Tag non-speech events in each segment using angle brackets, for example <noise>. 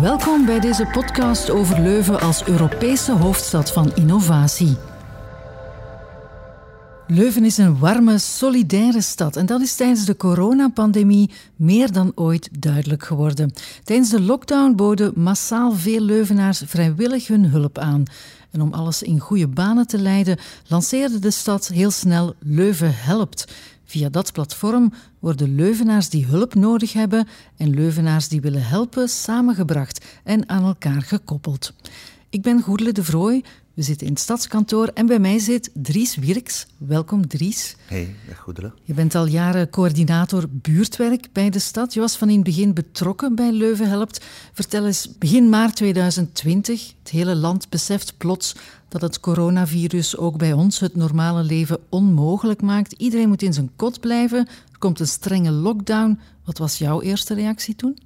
Welkom bij deze podcast over Leuven als Europese hoofdstad van innovatie. Leuven is een warme, solidaire stad en dat is tijdens de coronapandemie meer dan ooit duidelijk geworden. Tijdens de lockdown boden massaal veel Leuvenaars vrijwillig hun hulp aan. En om alles in goede banen te leiden, lanceerde de stad heel snel Leuven Helpt. Via dat platform worden Leuvenaars die hulp nodig hebben en Leuvenaars die willen helpen samengebracht en aan elkaar gekoppeld. Ik ben Goedele de Vrooij, we zitten in het stadskantoor en bij mij zit Dries Wirks. Welkom Dries. Hey, Goedele. Je bent al jaren coördinator buurtwerk bij de stad. Je was van in het begin betrokken bij Leuven Helpt. Vertel eens, begin maart 2020, het hele land beseft plots dat het coronavirus ook bij ons het normale leven onmogelijk maakt. Iedereen moet in zijn kot blijven. Er komt een strenge lockdown. Wat was jouw eerste reactie toen?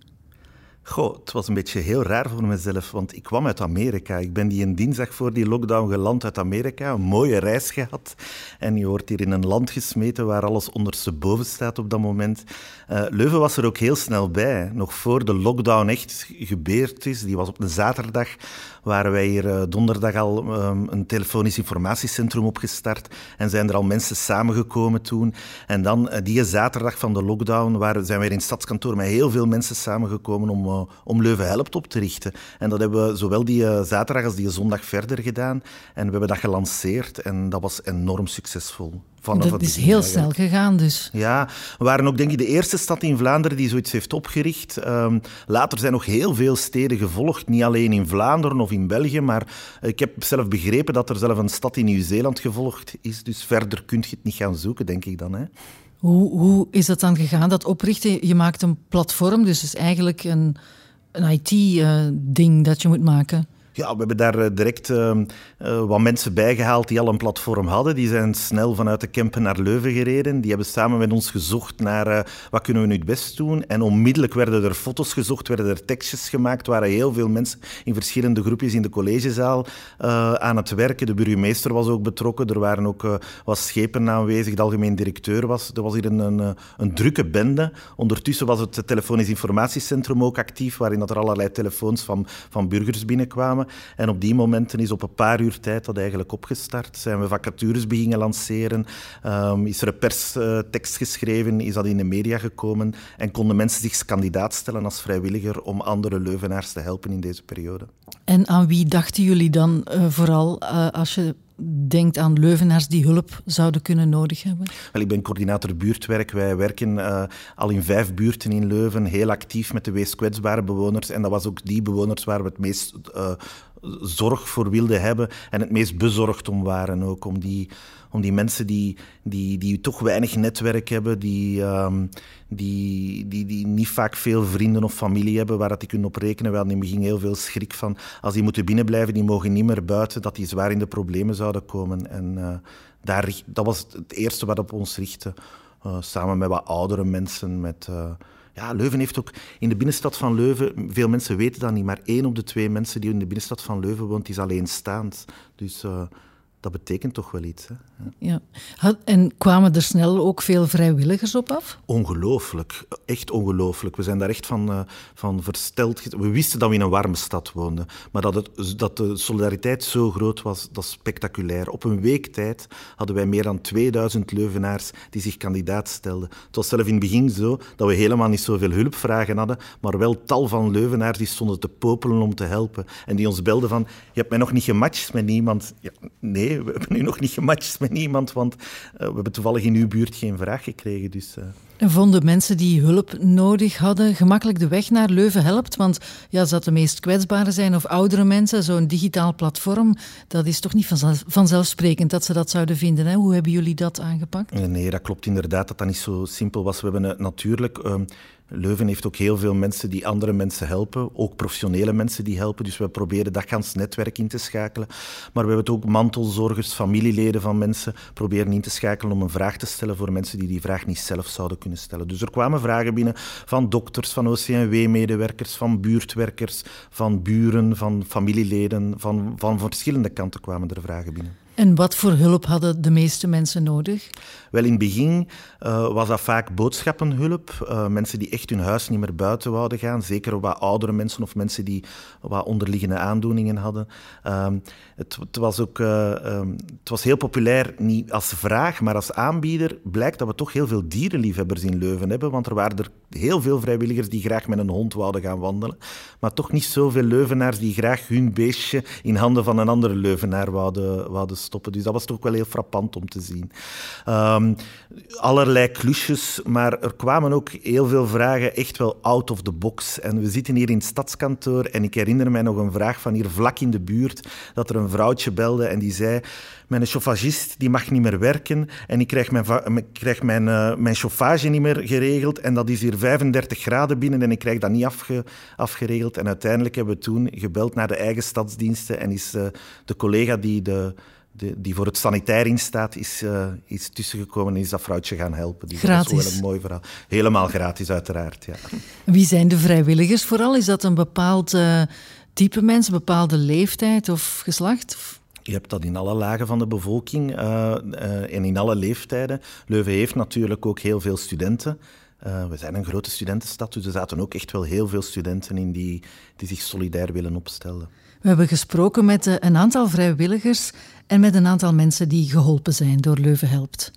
Goh, het was een beetje heel raar voor mezelf, want ik kwam uit Amerika. Ik ben die een dinsdag voor die lockdown geland uit Amerika, een mooie reis gehad. En je wordt hier in een land gesmeten waar alles ondersteboven staat op dat moment. Uh, Leuven was er ook heel snel bij, nog voor de lockdown echt gebeurd is. Die was op een zaterdag, waren wij hier uh, donderdag al um, een telefonisch informatiecentrum opgestart. En zijn er al mensen samengekomen toen. En dan, uh, die zaterdag van de lockdown, waren, zijn wij in het stadskantoor met heel veel mensen samengekomen om eh, om Leuven Helpt op te richten. En dat hebben we zowel die uh, zaterdag als die zondag verder gedaan. En we hebben dat gelanceerd en dat was enorm succesvol. Vanaf dat is heel snel gegaan dus. Ja, we waren ook denk ik de eerste stad in Vlaanderen die zoiets heeft opgericht. Um, later zijn nog heel veel steden gevolgd, niet alleen in Vlaanderen of in België, maar ik heb zelf begrepen dat er zelf een stad in Nieuw-Zeeland gevolgd is. Dus verder kun je het niet gaan zoeken, denk ik dan. Hè. Hoe, hoe is dat dan gegaan, dat oprichten? Je maakt een platform, dus is eigenlijk een, een IT-ding eh, dat je moet maken. Ja, we hebben daar eh, direct uh, uh, wat mensen bijgehaald die al een platform hadden. Die zijn snel vanuit de Kempen naar Leuven gereden. Die hebben samen met ons gezocht naar uh, wat kunnen we nu het best doen. En onmiddellijk werden er foto's gezocht, werden er tekstjes gemaakt. waren heel veel mensen in verschillende groepjes in de collegezaal aan het werken. De burgemeester was ook betrokken. Er waren ook wat schepen aanwezig. De algemeen directeur was. Er was hier een, een, een drukke bende. Ondertussen was het telefonisch informatiecentrum ook actief, waarin dat er allerlei telefoons van, van burgers binnenkwamen. En op die momenten is op een paar uur tijd dat eigenlijk opgestart. Zijn we vacatures beginnen lanceren, um, is er een perstekst geschreven, is dat in de media gekomen en konden mensen zich kandidaat stellen als vrijwilliger om andere Leuvenaars te helpen in deze periode. En aan wie dachten jullie dan uh, vooral uh, als je denkt aan Leuvenaars die hulp zouden kunnen nodig hebben? Wel, ik ben coördinator buurtwerk. Wij werken uh, al in vijf buurten in Leuven, heel actief met de wees kwetsbare bewoners. En dat was ook die bewoners waar we het meest uh, zorg voor wilden hebben en het meest bezorgd om waren. Ook om die, om die mensen die, die, die toch weinig netwerk hebben, die, um, die, die, die niet vaak veel vrienden of familie hebben waar dat die kunnen op rekenen. We hadden in het begin heel veel schrik van als die moeten binnenblijven, die mogen niet meer buiten, dat die zwaar in de problemen zouden komen. En uh, daar, dat was het eerste wat op ons richtte. Uh, samen met wat oudere mensen, met... Uh, ja, Leuven heeft ook in de binnenstad van Leuven, veel mensen weten dat niet, maar één op de twee mensen die in de binnenstad van Leuven woont, is alleenstaand. Dus uh, dat betekent toch wel iets. Hè? Ja. En kwamen er snel ook veel vrijwilligers op af? Ongelooflijk, echt ongelooflijk. We zijn daar echt van, uh, van versteld. We wisten dat we in een warme stad woonden, maar dat, het, dat de solidariteit zo groot was, dat is spectaculair. Op een week tijd hadden wij meer dan 2000 Leuvenaars die zich kandidaat stelden. Het was zelf in het begin zo dat we helemaal niet zoveel hulpvragen hadden, maar wel tal van Leuvenaars die stonden te popelen om te helpen. En die ons belden van, je hebt mij nog niet gematcht met niemand. Ja, nee, we hebben nu nog niet gematcht met niemand, want uh, we hebben toevallig in uw buurt geen vraag gekregen. Dus. En vonden mensen die hulp nodig hadden gemakkelijk de weg naar Leuven helpt? Want ja, als dat de meest kwetsbare zijn of oudere mensen, zo'n digitaal platform, dat is toch niet vanzelf, vanzelfsprekend dat ze dat zouden vinden. Hè? Hoe hebben jullie dat aangepakt? Nee, dat klopt inderdaad dat dat niet zo simpel was. We hebben natuurlijk... Uh, Leuven heeft ook heel veel mensen die andere mensen helpen, ook professionele mensen die helpen. Dus we proberen dat gans netwerk in te schakelen. Maar we hebben het ook mantelzorgers, familieleden van mensen proberen in te schakelen om een vraag te stellen voor mensen die die vraag niet zelf zouden kunnen stellen. Dus er kwamen vragen binnen van dokters, van OCMW-medewerkers, van buurtwerkers, van buren, van familieleden, van, van verschillende kanten kwamen er vragen binnen. En wat voor hulp hadden de meeste mensen nodig? Wel, in het begin uh, was dat vaak boodschappenhulp. Uh, mensen die echt hun huis niet meer buiten wouden gaan. Zeker wat oudere mensen of mensen die wat onderliggende aandoeningen hadden. Uh, het, het, was ook uh, het was heel populair, niet als vraag, maar als aanbieder blijkt dat we toch heel veel dierenliefhebbers in Leuven hebben. Want er waren er heel veel vrijwilligers die graag met een hond wouden gaan wandelen. Maar toch niet zoveel Leuvenaars die graag hun beestje in handen van een andere Leuvenaar wouden, wouden stoppen. Dus dat was toch wel heel frappant om te zien. Um, allerlei klusjes, maar er kwamen ook heel veel vragen echt wel out of the box. En we zitten hier in het stadskantoor en ik herinner mij nog een vraag van hier vlak in de buurt, dat er een vrouwtje belde en die zei mijn chauffagist die mag niet meer werken en ik krijg mijn, krijg mijn, uh, mijn chauffage niet meer geregeld en dat is hier 35 graden binnen en ik krijg dat niet afge, afgeregeld. En uiteindelijk hebben we toen gebeld naar de eigen stadsdiensten en is uh, de collega die de de, die voor het sanitair instaat, is, uh, is tussengekomen en is dat vrouwtje gaan helpen. Die gratis. Dat is wel een mooi verhaal. Helemaal gratis, uiteraard. Ja. Wie zijn de vrijwilligers vooral? Is dat een bepaald uh, type mens, een bepaalde leeftijd of geslacht? Je hebt dat in alle lagen van de bevolking uh, en in alle leeftijden. Leuven heeft natuurlijk ook heel veel studenten. We zijn een grote studentenstad, dus er zaten ook echt wel heel veel studenten in die, die zich solidair willen opstellen. We hebben gesproken met een aantal vrijwilligers en met een aantal mensen die geholpen zijn door Leuven Helpt.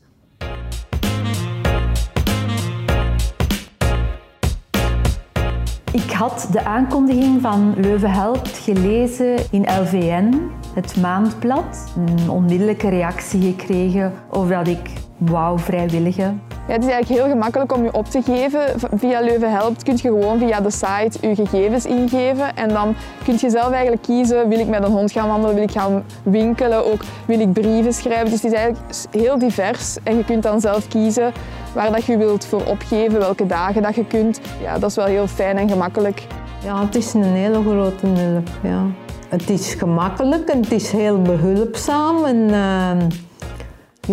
Ik had de aankondiging van Leuven Helpt gelezen in LVN, het maandblad. Een onmiddellijke reactie gekregen over dat ik wauw vrijwillige ja, het is eigenlijk heel gemakkelijk om je op te geven. Via Leuven Helpt kun je gewoon via de site je gegevens ingeven en dan kun je zelf eigenlijk kiezen, wil ik met een hond gaan wandelen, wil ik gaan winkelen, ook wil ik brieven schrijven. Dus het is eigenlijk heel divers en je kunt dan zelf kiezen waar dat je wilt voor opgeven, welke dagen dat je kunt. Ja, dat is wel heel fijn en gemakkelijk. Ja, het is een hele grote hulp. Ja. Het is gemakkelijk en het is heel behulpzaam en uh,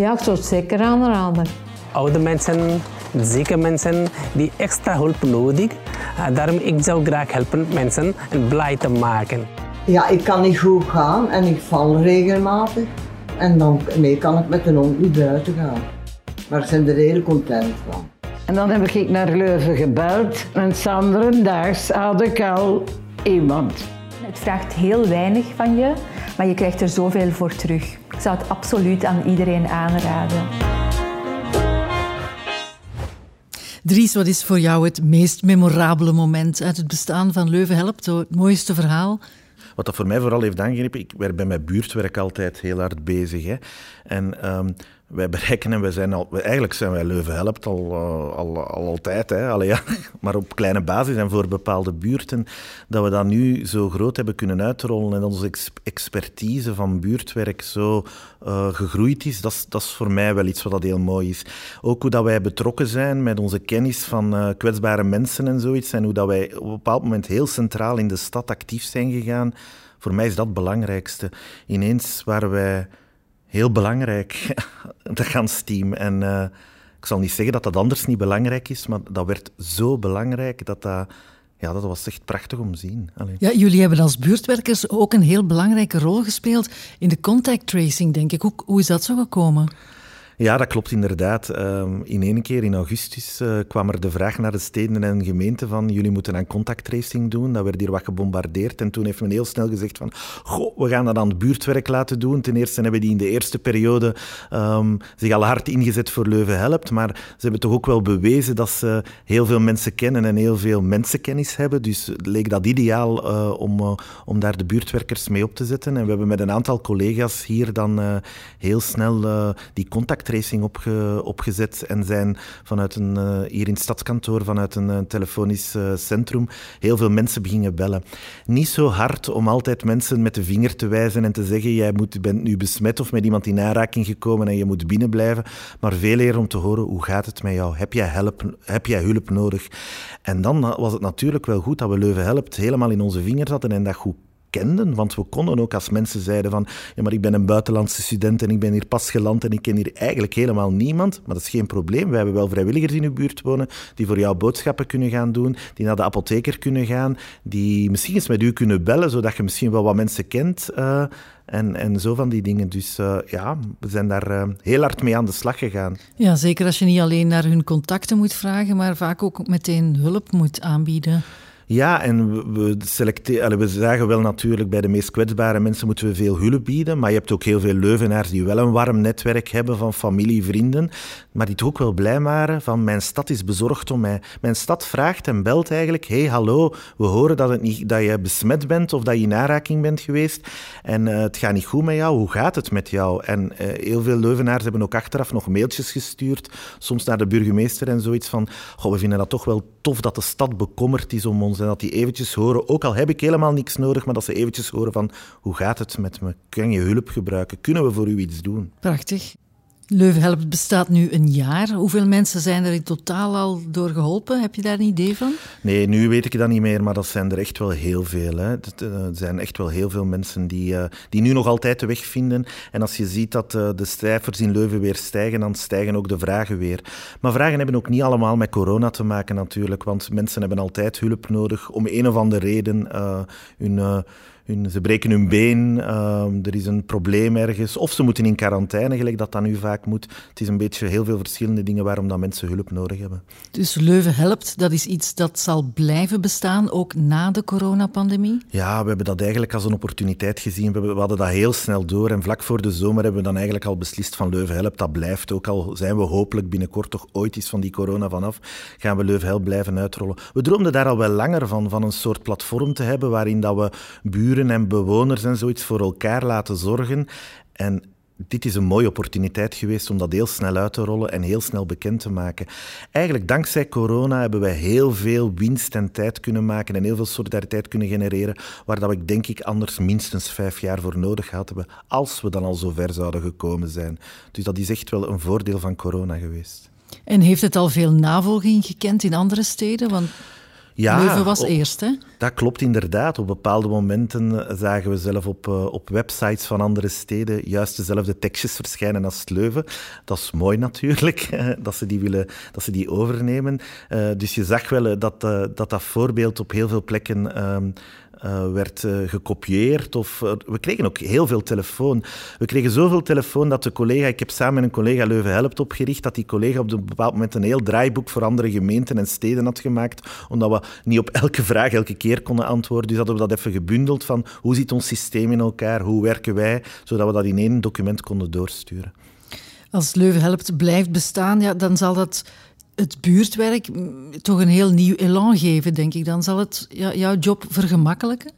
ja, ik zou het zeker aanraden oude mensen, zieke mensen die extra hulp nodig. Uh, daarom ik zou graag helpen mensen en blij te maken. Ja, ik kan niet goed gaan en ik val regelmatig. En dan nee, kan ik met een hond niet buiten gaan. Maar ik ben er heel content van. En dan heb ik naar Leuven gebeld en Sanderen had ik al iemand. Het vraagt heel weinig van je, maar je krijgt er zoveel voor terug. Ik zou het absoluut aan iedereen aanraden. Dries, wat is voor jou het meest memorabele moment uit het bestaan van Leuven Helpt? Het mooiste verhaal? Wat dat voor mij vooral heeft aangegrepen, ik werd bij mijn buurtwerk altijd heel hard bezig. Hè. En um, wij bereiken en wij zijn al, eigenlijk zijn wij Leuven helpt al, uh, al, al altijd, hè, Allee, <laughs> maar op kleine basis en voor bepaalde buurten, dat we dat nu zo groot hebben kunnen uitrollen en onze expertise van buurtwerk zo uh, gegroeid is, dat, is, dat is voor mij wel iets wat dat heel mooi is. Ook hoe dat wij betrokken zijn met onze kennis van uh, kwetsbare mensen en zoiets en hoe dat wij op een bepaald moment heel centraal in de stad actief zijn gegaan. Voor mij is dat het belangrijkste. Ineens waren wij heel belangrijk, <laughs> dat gansteam. En uh, ik zal niet zeggen dat dat anders niet belangrijk is, maar dat werd zo belangrijk dat dat... Ja, dat was echt prachtig om te zien. Ja, jullie hebben als buurtwerkers ook een heel belangrijke rol gespeeld in de contact tracing, denk ik. Hoe, hoe is dat zo gekomen? Ja, dat klopt inderdaad. Ehm, in één keer in augustus uh, kwam er de vraag naar de steden en gemeenten van jullie moeten aan contacttracing doen. Dat werd hier wat gebombardeerd. En toen heeft men heel snel gezegd van goh, we gaan dat aan het buurtwerk laten doen. Ten eerste hebben die in de eerste periode um, zich al hard ingezet voor Leuven Helpt. Maar ze hebben toch ook wel bewezen dat ze heel veel mensen kennen en heel veel mensenkennis hebben. Dus leek dat ideaal uh, om, uh, om daar de buurtwerkers mee op te zetten. En we hebben met een aantal collega's hier dan heel snel die contact tracing opge, opgezet en zijn vanuit een, uh, hier in het stadskantoor, vanuit een, eh, telefonisch uh, centrum, heel veel mensen beginnen bellen. Niet zo hard om altijd mensen met de vinger te wijzen en te zeggen, jij moet, bent nu besmet of met iemand in aanraking gekomen en je moet binnen blijven, maar veel eer om te horen, hoe gaat het met jou? Heb jij, help, heb jij hulp nodig? En dan was het natuurlijk wel goed dat we Leuven Helpt helemaal in onze vingers hadden en dat goed Want we konden ook als mensen zeiden van, ja, maar ik ben een buitenlandse student en ik ben hier pas geland en ik ken hier eigenlijk helemaal niemand. Maar dat is geen probleem. We hebben wel vrijwilligers in uw buurt wonen die voor jou boodschappen kunnen gaan doen, die naar de apotheker kunnen gaan, die misschien eens met u kunnen bellen, zodat je misschien wel wat mensen kent. Uh, en, en zo van die dingen. Dus uh, ja, we zijn daar uh, heel hard mee aan de slag gegaan. Ja, zeker als je niet alleen naar hun contacten moet vragen, maar vaak ook meteen hulp moet aanbieden. Ja, en we, selecteren, we zagen wel natuurlijk bij de meest kwetsbare mensen moeten we veel hulp bieden, maar je hebt ook heel veel Leuvenaars die wel een warm netwerk hebben van familie, vrienden, maar die toch ook wel blij waren van mijn stad is bezorgd om mij. Mijn stad vraagt en belt eigenlijk, hey hallo, we horen dat, het niet, dat je besmet bent of dat je in aanraking bent geweest en uh, het gaat niet goed met jou, hoe gaat het met jou? En uh, heel veel Leuvenaars hebben ook achteraf nog mailtjes gestuurd, soms naar de burgemeester en zoiets van, goh, we vinden dat toch wel tof dat de stad bekommerd is om ons en dat die eventjes horen, ook al heb ik helemaal niks nodig, maar dat ze eventjes horen van hoe gaat het met me? Kun je hulp gebruiken? Kunnen we voor u iets doen? Prachtig. Leuven Helpt bestaat nu een jaar. Hoeveel mensen zijn er in totaal al door geholpen? Heb je daar een idee van? Nee, nu weet ik dat niet meer, maar dat zijn er echt wel heel veel. Hè. Eh, er zijn echt wel heel veel mensen die, uh, die nu nog altijd de weg vinden. En als je ziet dat uh, de cijfers in Leuven weer stijgen, dan stijgen ook de vragen weer. Maar vragen hebben ook niet allemaal met corona te maken natuurlijk, want mensen hebben altijd hulp nodig om een of andere reden hun hun, ze breken hun been, ehm, er is een probleem ergens, of ze moeten in quarantaine, gelijk dat dat nu vaak moet. Het is een beetje heel veel verschillende dingen waarom dat mensen hulp nodig hebben. Dus Leuven helpt, dat is iets dat zal blijven bestaan, ook na de coronapandemie? Ja, we hebben dat eigenlijk als een opportuniteit gezien. We, we hadden dat heel snel door en vlak voor de zomer hebben we dan eigenlijk al beslist van Leuven helpt, dat blijft. Ook al zijn we hopelijk binnenkort toch ooit eens van die corona vanaf, gaan we Leuven help blijven uitrollen. We droomden daar al wel langer van, van een soort platform te hebben waarin dat we buren en bewoners en zoiets voor elkaar laten zorgen. En dit is een mooie opportuniteit geweest om dat heel snel uit te rollen en heel snel bekend te maken. Eigenlijk dankzij corona hebben wij heel veel winst en tijd kunnen maken en heel veel solidariteit kunnen genereren, waar dat we denk ik anders minstens vijf jaar voor nodig hadden, als we dan al zo ver zouden gekomen zijn. Dus dat is echt wel een voordeel van corona geweest. En heeft het al veel navolging gekend in andere steden? Want ja, Leuven was eerst, hè? Dat klopt inderdaad. Op bepaalde momenten eh, zagen we zelf op, uh, op websites van andere steden juist dezelfde tekstjes verschijnen als Leuven. Dat is mooi natuurlijk, <laughs> dat ze die, willen, dat ze die overnemen. Uh, dus je zag wel dat, dat dat voorbeeld op heel veel plekken ehm, uh, werd uh, gekopieerd. Of, uh, we kregen ook heel veel telefoon. We kregen zoveel telefoon dat de collega, ik heb samen met een collega Leuven Helpt opgericht, dat die collega op een bepaald moment een heel draaiboek voor andere gemeenten en steden had gemaakt, omdat we niet op elke vraag elke keer konden antwoorden. Dus hadden we dat even gebundeld van hoe zit ons systeem in elkaar, hoe werken wij, zodat we dat in één document konden doorsturen. Als Leuven Helpt blijft bestaan, ja, dan zal dat het buurtwerk toch een heel nieuw elan geven, denk ik. Dan zal het jouw job vergemakkelijken?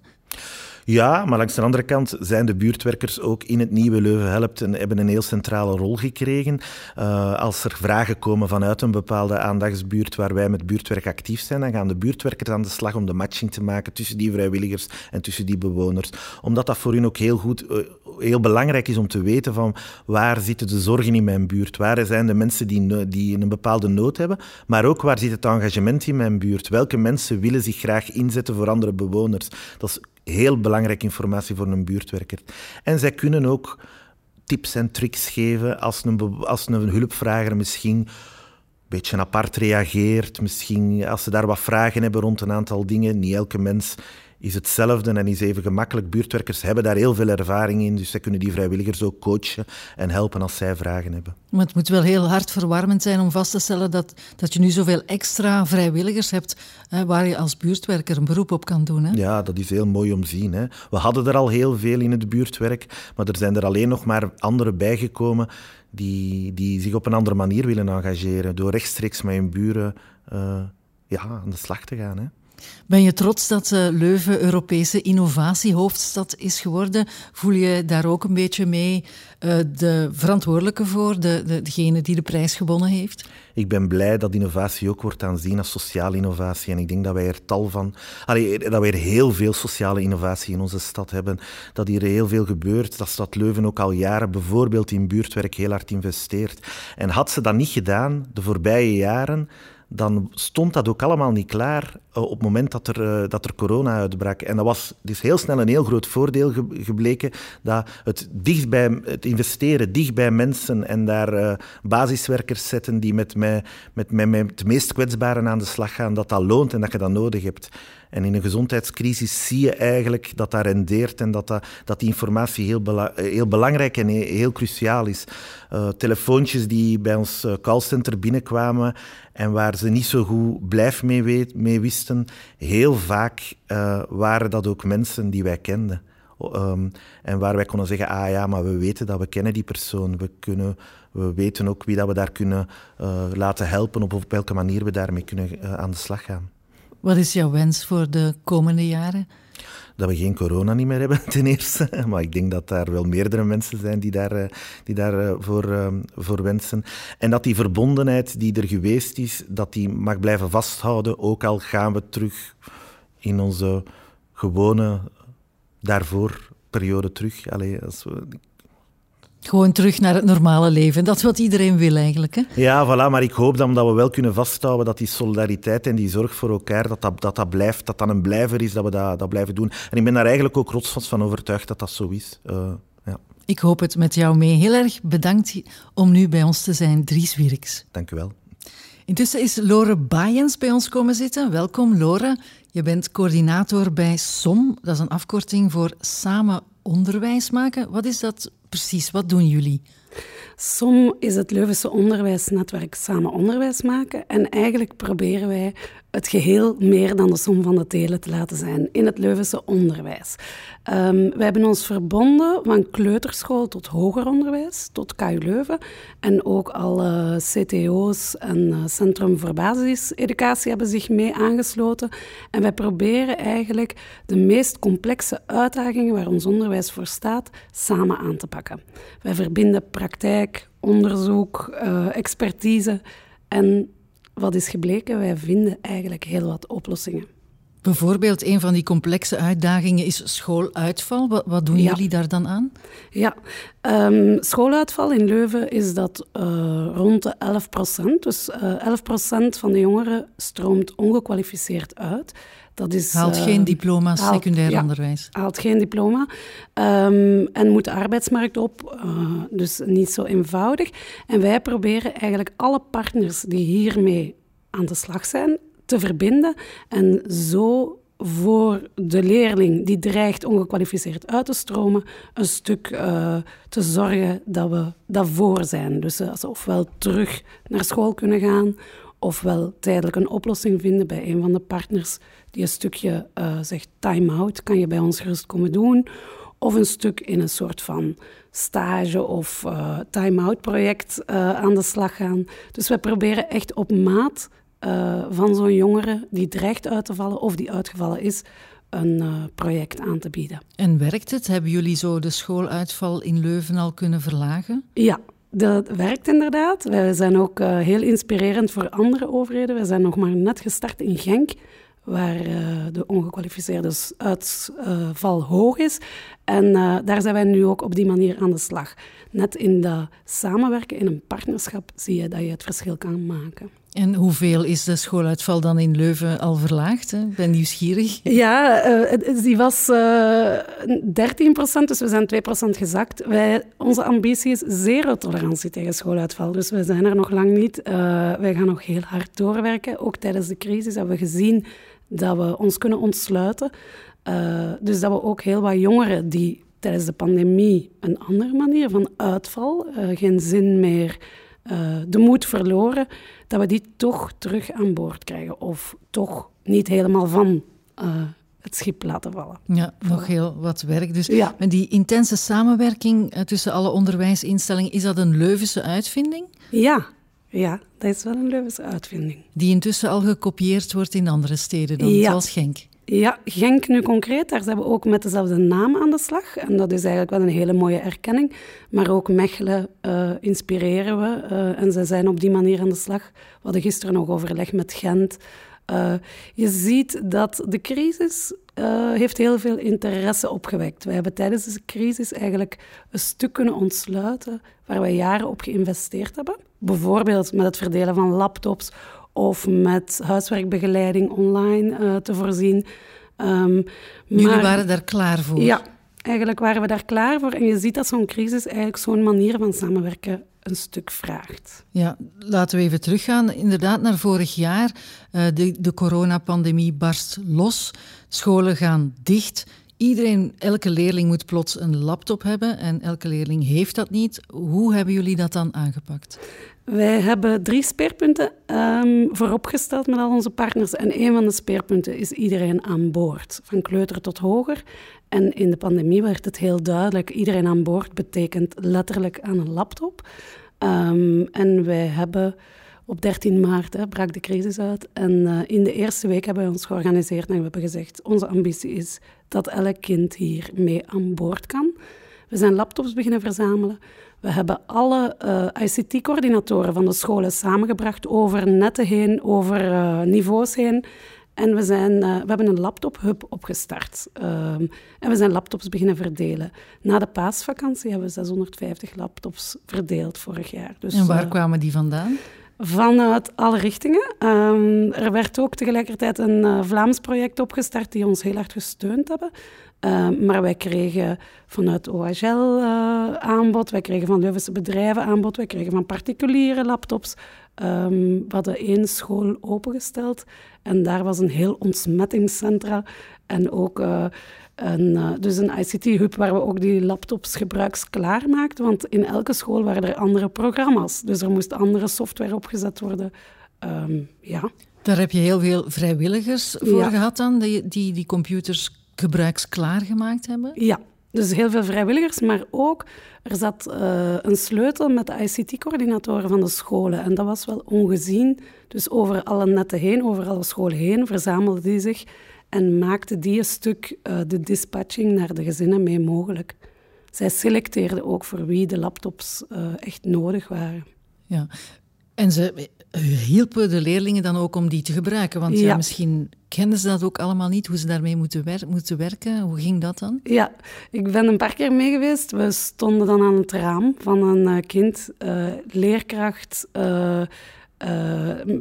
Ja, maar langs de andere kant zijn de buurtwerkers ook in het nieuwe Leuven Helpt en hebben een heel centrale rol gekregen. Uh, als er vragen komen vanuit een bepaalde aandachtsbuurt waar wij met buurtwerk actief zijn, dan gaan de buurtwerkers aan de slag om de matching te maken tussen die vrijwilligers en tussen die bewoners. Omdat dat voor hun ook heel goed, uh, heel belangrijk is om te weten van waar zitten de zorgen in mijn buurt, waar zijn de mensen die, die een bepaalde nood hebben, maar ook waar zit het engagement in mijn buurt, welke mensen willen zich graag inzetten voor andere bewoners. Dat is heel belangrijke informatie voor een buurtwerker. En zij kunnen ook tips en tricks geven als een, als een hulpvrager misschien een beetje apart reageert. Misschien als ze daar wat vragen hebben rond een aantal dingen. Niet elke mens is hetzelfde en is even gemakkelijk. Buurtwerkers hebben daar heel veel ervaring in, dus zij kunnen die vrijwilligers ook coachen en helpen als zij vragen hebben. Maar het moet wel heel hard verwarmend zijn om vast te stellen dat, dat je nu zoveel extra vrijwilligers hebt hè, waar je als buurtwerker een beroep op kan doen. Hè? Ja, dat is heel mooi om te zien. Hè. We hadden er al heel veel in het buurtwerk, maar er zijn er alleen nog maar andere bijgekomen die, die zich op een andere manier willen engageren, door rechtstreeks met hun buren uh, ja, aan de slag te gaan. Hè. Ben je trots dat uh, Leuven Europese innovatiehoofdstad is geworden? Voel je daar ook een beetje mee uh, de verantwoordelijke voor, de, de, degene die de prijs gewonnen heeft? Ik ben blij dat innovatie ook wordt aanzien als sociale innovatie. En ik denk dat wij er tal van... Allee, dat wij er heel veel sociale innovatie in onze stad hebben. Dat hier heel veel gebeurt. Dat Stad Leuven ook al jaren bijvoorbeeld in buurtwerk heel hard investeert. En had ze dat niet gedaan de voorbije jaren dan stond dat ook allemaal niet klaar eh, op het moment dat er, uh, dat er corona uitbrak. En dat was dus heel snel een heel groot voordeel gebleken dat het, dicht bij, het investeren dicht bij mensen en daar uh, basiswerkers zetten die met, met, met, met het meest kwetsbaren aan de slag gaan, dat dat loont en dat je dat nodig hebt. En in een gezondheidscrisis zie je eigenlijk dat dat rendeert en dat, dat, die informatie heel, bela heel belangrijk en heel cruciaal is. Telefoontjes die bij ons callcenter binnenkwamen en waar ze niet zo goed blijf mee, weet, mee wisten, heel vaak uh, waren dat ook mensen die wij kenden. Um, en waar wij konden zeggen, ah ja, maar we weten dat we kennen die persoon. We, kunnen, we weten ook wie dat we daar kunnen laten helpen, of op welke manier we daarmee kunnen aan de slag gaan. Wat is jouw wens voor de komende jaren? Dat we geen corona niet meer hebben, <laughs> ten eerste. Maar ik denk dat daar wel meerdere mensen zijn die daarvoor eh, die daar, eh, voor, uh, voor wensen. En dat die verbondenheid die er geweest is, dat die mag blijven vasthouden, ook al gaan we terug in onze gewone daarvoor periode terug. Allee, als we, gewoon terug naar het normale leven. Dat is wat iedereen wil eigenlijk. Hè? Ja, voilà, maar ik hoop dan dat we wel kunnen vasthouden dat die solidariteit en die zorg voor elkaar, dat dat, dat, dat blijft, dat dat een blijver is, dat we dat, dat blijven doen. En ik ben daar eigenlijk ook rotsvast van overtuigd dat dat zo is. Uh, ja. Ik hoop het met jou mee. Heel erg bedankt om nu bij ons te zijn, Dries Wierks. Dank u wel. Intussen is Lore Bayens bij ons komen zitten. Welkom, Lore. Je bent coördinator bij SOM. Dat is een afkorting voor Samen Onderwijs Maken. Wat is dat precies? Wat doen jullie? SOM is het Leuvense onderwijsnetwerk Samen Onderwijs Maken. En eigenlijk proberen wij het geheel meer dan de som van de delen te laten zijn in het Leuvense onderwijs. Um, wij hebben ons verbonden van kleuterschool tot hoger onderwijs, tot KU Leuven. En ook alle CTO's en uh, Centrum voor Basiseducatie hebben zich mee aangesloten. En wij proberen eigenlijk de meest complexe uitdagingen waar ons onderwijs voor staat, samen aan te pakken. Wij verbinden praktijk, onderzoek, uh, expertise en wat is gebleken? Wij vinden eigenlijk heel wat oplossingen. Bijvoorbeeld, een van die complexe uitdagingen is schooluitval. Wat, wat doen jullie daar dan aan? Ja, um, schooluitval in Leuven is dat uh, rond de 11 procent. Dus uh, eh, 11 procent van de jongeren stroomt ongekwalificeerd uit. Dat is, haalt uh, geen diploma haalt, secundair ja, onderwijs. Haalt geen diploma um, en moet de arbeidsmarkt op. Dus niet zo eenvoudig. En wij proberen eigenlijk alle partners die hiermee aan de slag zijn te verbinden en zo voor de leerling die dreigt ongekwalificeerd uit te stromen, een stuk uh, te zorgen dat we daarvoor zijn. Dus uh, ze ofwel terug naar school kunnen gaan, ofwel tijdelijk een oplossing vinden bij een van de partners die een stukje uh, zegt time-out, kan je bij ons gerust komen doen. Of een stuk in een soort van stage of time-out project aan de slag gaan. Dus we proberen echt op maat van zo'n jongere die dreigt uit te vallen of die uitgevallen is, een project aan te bieden. En werkt het? Hebben jullie zo de schooluitval in Leuven al kunnen verlagen? Ja, dat werkt inderdaad. Wij zijn ook uh, heel inspirerend voor andere overheden. We zijn nog maar net gestart in Genk, waar uh, de ongekwalificeerde uitval hoog is. En daar zijn wij nu ook op die manier aan de slag. Net in dat samenwerken, in een partnerschap, zie je dat je het verschil kan maken. En hoeveel is de schooluitval dan in Leuven al verlaagd? Ik ben nieuwsgierig. Ja, uh, die was uh, 13 procent, dus we zijn 2 procent gezakt. Wij, onze ambitie is zero tolerantie tegen schooluitval. Dus we zijn er nog lang niet. Uh, wij gaan nog heel hard doorwerken. Ook tijdens de crisis hebben we gezien dat we ons kunnen ontsluiten. Dus dat we ook heel wat jongeren die tijdens de pandemie een andere manier van uitval, geen zin meer uh, de moed verloren, dat we die toch terug aan boord krijgen. Of toch niet helemaal van uh, het schip laten vallen. Ja, nog heel wat werk. Dus ja. En die intense samenwerking uh, tussen alle onderwijsinstellingen, is dat een Leuvense uitvinding? Ja, ja, dat is wel een Leuvense uitvinding. Die intussen al gekopieerd wordt in andere steden dan, ja. zoals Genk? Ja, Genk nu concreet, daar zijn we ook met dezelfde naam aan de slag. En dat is eigenlijk wel een hele mooie erkenning. Maar ook Mechelen uh, inspireren we. Uh, en ze zijn op die manier aan de slag. We hadden gisteren nog overleg met Gent. Uh, je ziet dat de crisis heeft heel veel interesse opgewekt. Wij hebben tijdens de crisis eigenlijk een stuk kunnen ontsluiten waar wij jaren op geïnvesteerd hebben. Bijvoorbeeld met het verdelen van laptops of met huiswerkbegeleiding online te voorzien. Um, Jullie waren daar klaar voor? Ja, eigenlijk waren we daar klaar voor. En je ziet dat zo'n crisis eigenlijk zo'n manier van samenwerken een stuk vraagt. Ja, laten we even teruggaan. Inderdaad, naar vorig jaar. Uh, de, de coronapandemie barst los. Scholen gaan dicht. Iedereen, elke leerling moet plots een laptop hebben en elke leerling heeft dat niet. Hoe hebben jullie dat dan aangepakt? Wij hebben drie speerpunten um, vooropgesteld met al onze partners. En een van de speerpunten is iedereen aan boord, van kleuter tot hoger. En in de pandemie werd het heel duidelijk: iedereen aan boord betekent letterlijk aan een laptop. Um, en wij hebben op 13 maart hè, brak de crisis uit. En uh, in de eerste week hebben we ons georganiseerd en we hebben gezegd: onze ambitie is dat elk kind hier mee aan boord kan. We zijn laptops beginnen verzamelen. We hebben alle uh, ICT-coördinatoren van de scholen samengebracht over netten heen, over uh, niveaus heen. En we, zijn, uh, we hebben een laptop-hub opgestart. Um, en we zijn laptops beginnen verdelen. Na de paasvakantie hebben we 650 laptops verdeeld vorig jaar. Dus, en waar kwamen die vandaan? Vanuit alle richtingen. Um, er werd ook tegelijkertijd een uh, Vlaams project opgestart die ons heel hard gesteund hebben. Uh, maar wij kregen vanuit OHL uh, aanbod, wij kregen van Leuvense bedrijven aanbod, wij kregen van particuliere laptops. Um, we hadden één school opengesteld en daar was een heel ontsmettingscentra en ook uh, een, uh, dus een ICT-hub waar we ook die laptops gebruiksklaar maakten. Want in elke school waren er andere programma's. Dus er moest andere software opgezet worden. Um, ja. Daar heb je heel veel vrijwilligers voor gehad dan, die, die die computers gebruiksklaar gemaakt hebben? Ja, dus heel veel vrijwilligers, maar ook er zat uh, een sleutel met de ICT-coördinatoren van de scholen. En dat was wel ongezien. Dus over alle netten heen, over alle scholen heen, verzamelden die zich en maakte die een stuk uh, de dispatching naar de gezinnen mee mogelijk. Zij selecteerden ook voor wie de laptops uh, echt nodig waren. Ja, en ze hielpen de leerlingen dan ook om die te gebruiken? Want ja. misschien kennen ze dat ook allemaal niet, hoe ze daarmee moeten, wer moeten werken. Hoe ging dat dan? Ja, ik ben een paar keer mee geweest. We stonden dan aan het raam van een kind, uh, leerkracht. Uh,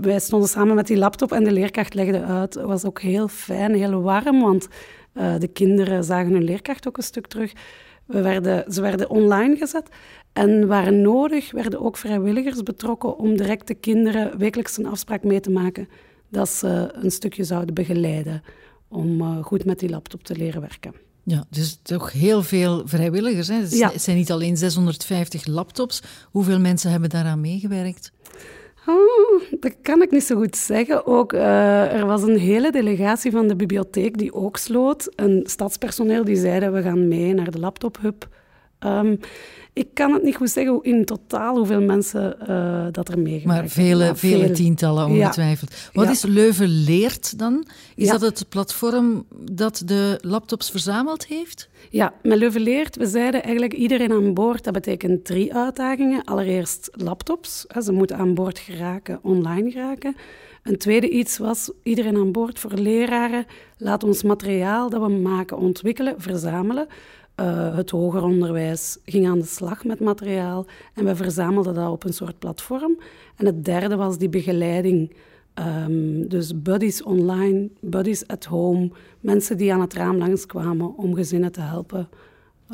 wij stonden samen met die laptop en de leerkracht legde uit. Het was ook heel fijn, heel warm, want de kinderen zagen hun leerkracht ook een stuk terug. We werden, ze werden online gezet. En waar nodig werden ook vrijwilligers betrokken om direct de kinderen wekelijks een afspraak mee te maken dat ze een stukje zouden begeleiden om uh, goed met die laptop te leren werken. Ja, dus toch heel veel vrijwilligers. Hè? Het zijn niet alleen 650 laptops. Hoeveel mensen hebben daaraan meegewerkt? Oh, dat kan ik niet zo goed zeggen. Ook, uh, er was een hele delegatie van de bibliotheek die ook sloot. Een stadspersoneel die zeiden, we gaan mee naar de laptophub. Um, ik kan het niet goed zeggen in totaal hoeveel mensen uh, dat er meegewerkt Maar vele, vele, tientallen ongetwijfeld. Wat is Leuven Leert dan? Is dat het platform dat de laptops verzameld heeft? Ja, met Leuven Leert, we zeiden eigenlijk iedereen aan boord. Dat betekent drie uitdagingen. Allereerst laptops. Ze moeten aan boord geraken, online geraken. Een tweede iets was iedereen aan boord voor leraren. Laat ons materiaal dat we maken ontwikkelen, verzamelen. Uh, het hoger onderwijs ging aan de slag met materiaal en we verzamelden dat op een soort platform. En het derde was die begeleiding. Um, dus buddies online, buddies at home, mensen die aan het raam langskwamen om gezinnen te helpen.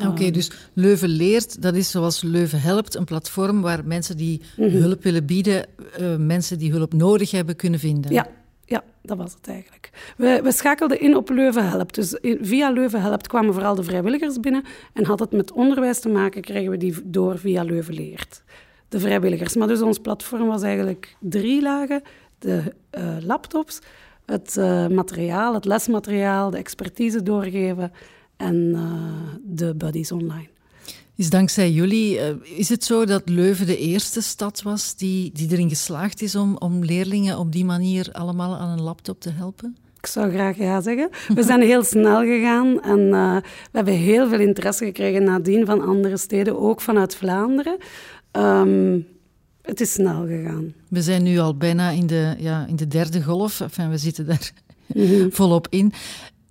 Oké, um, dus Leuven leert, dat is zoals Leuven helpt, een platform waar mensen die mm -hmm. hulp willen bieden, uh, mensen die hulp nodig hebben, kunnen vinden. Ja, ja, dat was het eigenlijk. We, we schakelden in op Leuven Helpt. Dus via Leuven Helpt kwamen vooral de vrijwilligers binnen. En had het met onderwijs te maken, kregen we die door via Leuven Leert. De vrijwilligers. Maar dus ons platform was eigenlijk drie lagen. De uh, laptops, het uh, materiaal, het lesmateriaal, de expertise doorgeven en uh, de buddies online. Is dankzij jullie, uh, is het zo dat Leuven de eerste stad was die, die erin geslaagd is om, om leerlingen op die manier allemaal aan een laptop te helpen? Ik zou graag ja zeggen. We zijn heel snel gegaan en uh, we hebben heel veel interesse gekregen nadien van andere steden, ook vanuit Vlaanderen. Um, het is snel gegaan. We zijn nu al bijna in de, ja, in de derde golf. Enfin, we zitten daar mm -hmm. volop in.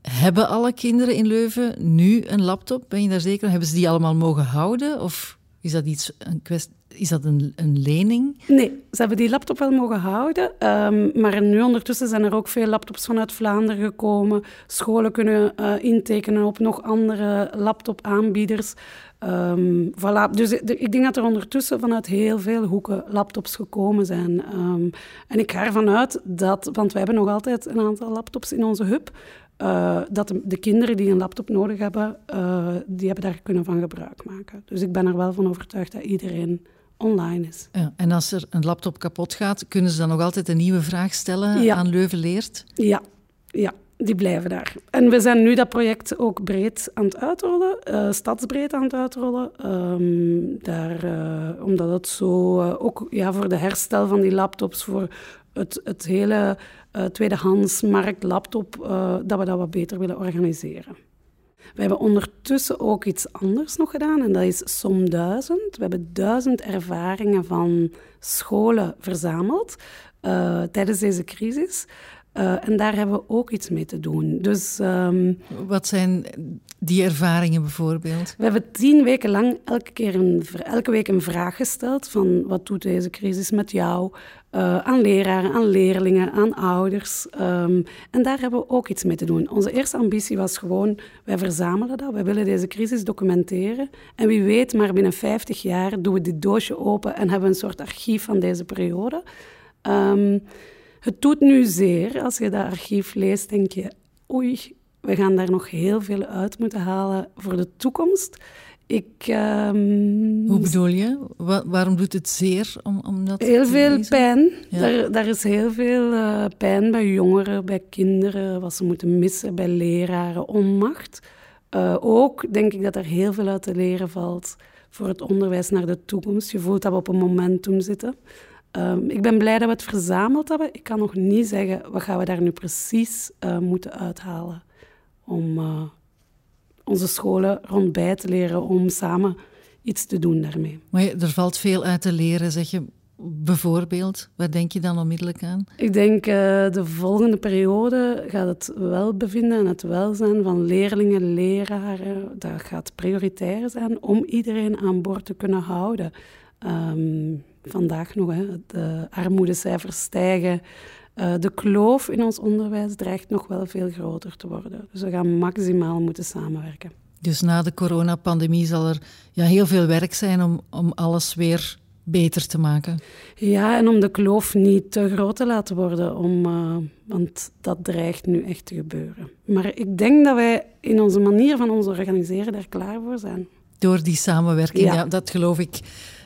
Hebben alle kinderen in Leuven nu een laptop? Ben je daar zeker? Hebben ze die allemaal mogen houden? Of Is dat, iets, een is dat een, een lening? Nee, ze hebben die laptop wel mogen houden. Um, maar nu ondertussen zijn er ook veel laptops vanuit Vlaanderen gekomen. Scholen kunnen uh, intekenen op nog andere laptopaanbieders. Um, voilà. Dus ik denk dat er ondertussen vanuit heel veel hoeken laptops gekomen zijn. Um, en ik ga ervan uit dat, want wij hebben nog altijd een aantal laptops in onze hub, uh, dat de, de, kinderen die een laptop nodig hebben, uh, die hebben daar kunnen van gebruik maken. Dus ik ben er wel van overtuigd dat iedereen online is. Ja, en als er een laptop kapot gaat, kunnen ze dan nog altijd een nieuwe vraag stellen ja. aan Leuven Leert? Ja, ja die blijven daar. En we zijn nu dat project ook breed aan het uitrollen, uh, stadsbreed aan het uitrollen. Um, daar, omdat het zo, ook ja, voor de herstel van die laptops, voor het, het hele tweedehandsmarkt laptop, dat we dat wat beter willen organiseren. We hebben ondertussen ook iets anders nog gedaan en dat is SOM 1000. We hebben duizend ervaringen van scholen verzameld tijdens deze crisis. Uh, en daar hebben we ook iets mee te doen. Dus, um, Wat zijn die ervaringen bijvoorbeeld? We hebben tien weken lang elke, keer een, elke week een vraag gesteld van wat doet deze crisis met jou? Uh, aan leraren, aan leerlingen, aan ouders. Um, en daar hebben we ook iets mee te doen. Onze eerste ambitie was gewoon, wij verzamelen dat, wij willen deze crisis documenteren. En wie weet, maar binnen 50 jaar doen we dit doosje open en hebben we een soort archief van deze periode. Um, het doet nu zeer. Als je dat archief leest, denk je, oei, we gaan daar nog heel veel uit moeten halen voor de toekomst. Ik, um, Hoe bedoel je? waarom doet het zeer om, om dat Heel veel pijn. Ja. Daar, daar, is heel veel uh, pijn bij jongeren, bij kinderen, wat ze moeten missen, bij leraren, onmacht. Uh, ook denk ik dat er heel veel uit te leren valt voor het onderwijs naar de toekomst. Je voelt dat we op een momentum zitten. Um, ik ben blij dat we het verzameld hebben. Ik kan nog niet zeggen wat gaan we daar nu precies uh, moeten uithalen om uh, onze scholen rondbij te leren om samen iets te doen daarmee. Maar er valt veel uit te leren, zeg je. Bijvoorbeeld, waar denk je dan onmiddellijk aan? Ik denk uh, de volgende periode gaat het welbevinden en het welzijn van leerlingen, leraren, dat gaat prioritair zijn om iedereen aan boord te kunnen houden. Um, vandaag nog. Hè. De armoedecijfers stijgen. Uh, de kloof in ons onderwijs dreigt nog wel veel groter te worden. Dus we gaan maximaal moeten samenwerken. Dus na de coronapandemie zal er ja, heel veel werk zijn om, om alles weer beter te maken. Ja, en om de kloof niet te groot te laten worden, om, uh, want dat dreigt nu echt te gebeuren. Maar ik denk dat wij in onze manier van ons organiseren daar klaar voor zijn. Door die samenwerking, ja. ja dat geloof ik.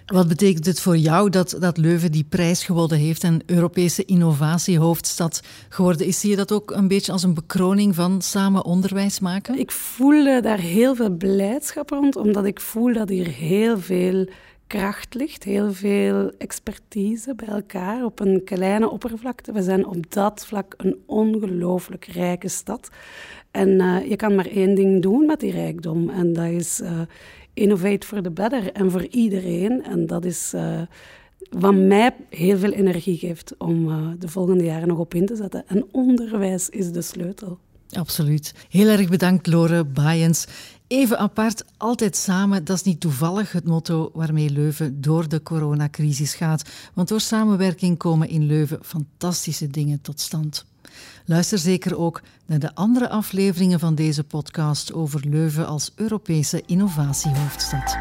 Wat betekent het voor jou dat, dat Leuven die prijs gewonnen heeft en Europese innovatiehoofdstad geworden is? Zie je dat ook een beetje als een bekroning van samen onderwijs maken? Ik voelde daar heel veel blijdschap rond, omdat ik voel dat hier heel veel kracht ligt, heel veel expertise bij elkaar op een kleine oppervlakte. We zijn op dat vlak een ongelooflijk rijke stad. En uh, je kan maar één ding doen met die rijkdom. En dat is uh, innovate for the better en voor iedereen. En dat is uh, wat mij heel veel energie geeft om uh, de volgende jaren nog op in te zetten. En onderwijs is de sleutel. Absoluut. Heel erg bedankt, Lore Baaiens. Even apart, altijd samen, dat is niet toevallig het motto waarmee Leuven door de coronacrisis gaat. Want door samenwerking komen in Leuven fantastische dingen tot stand. Luister zeker ook naar de andere afleveringen van deze podcast over Leuven als Europese innovatiehoofdstad.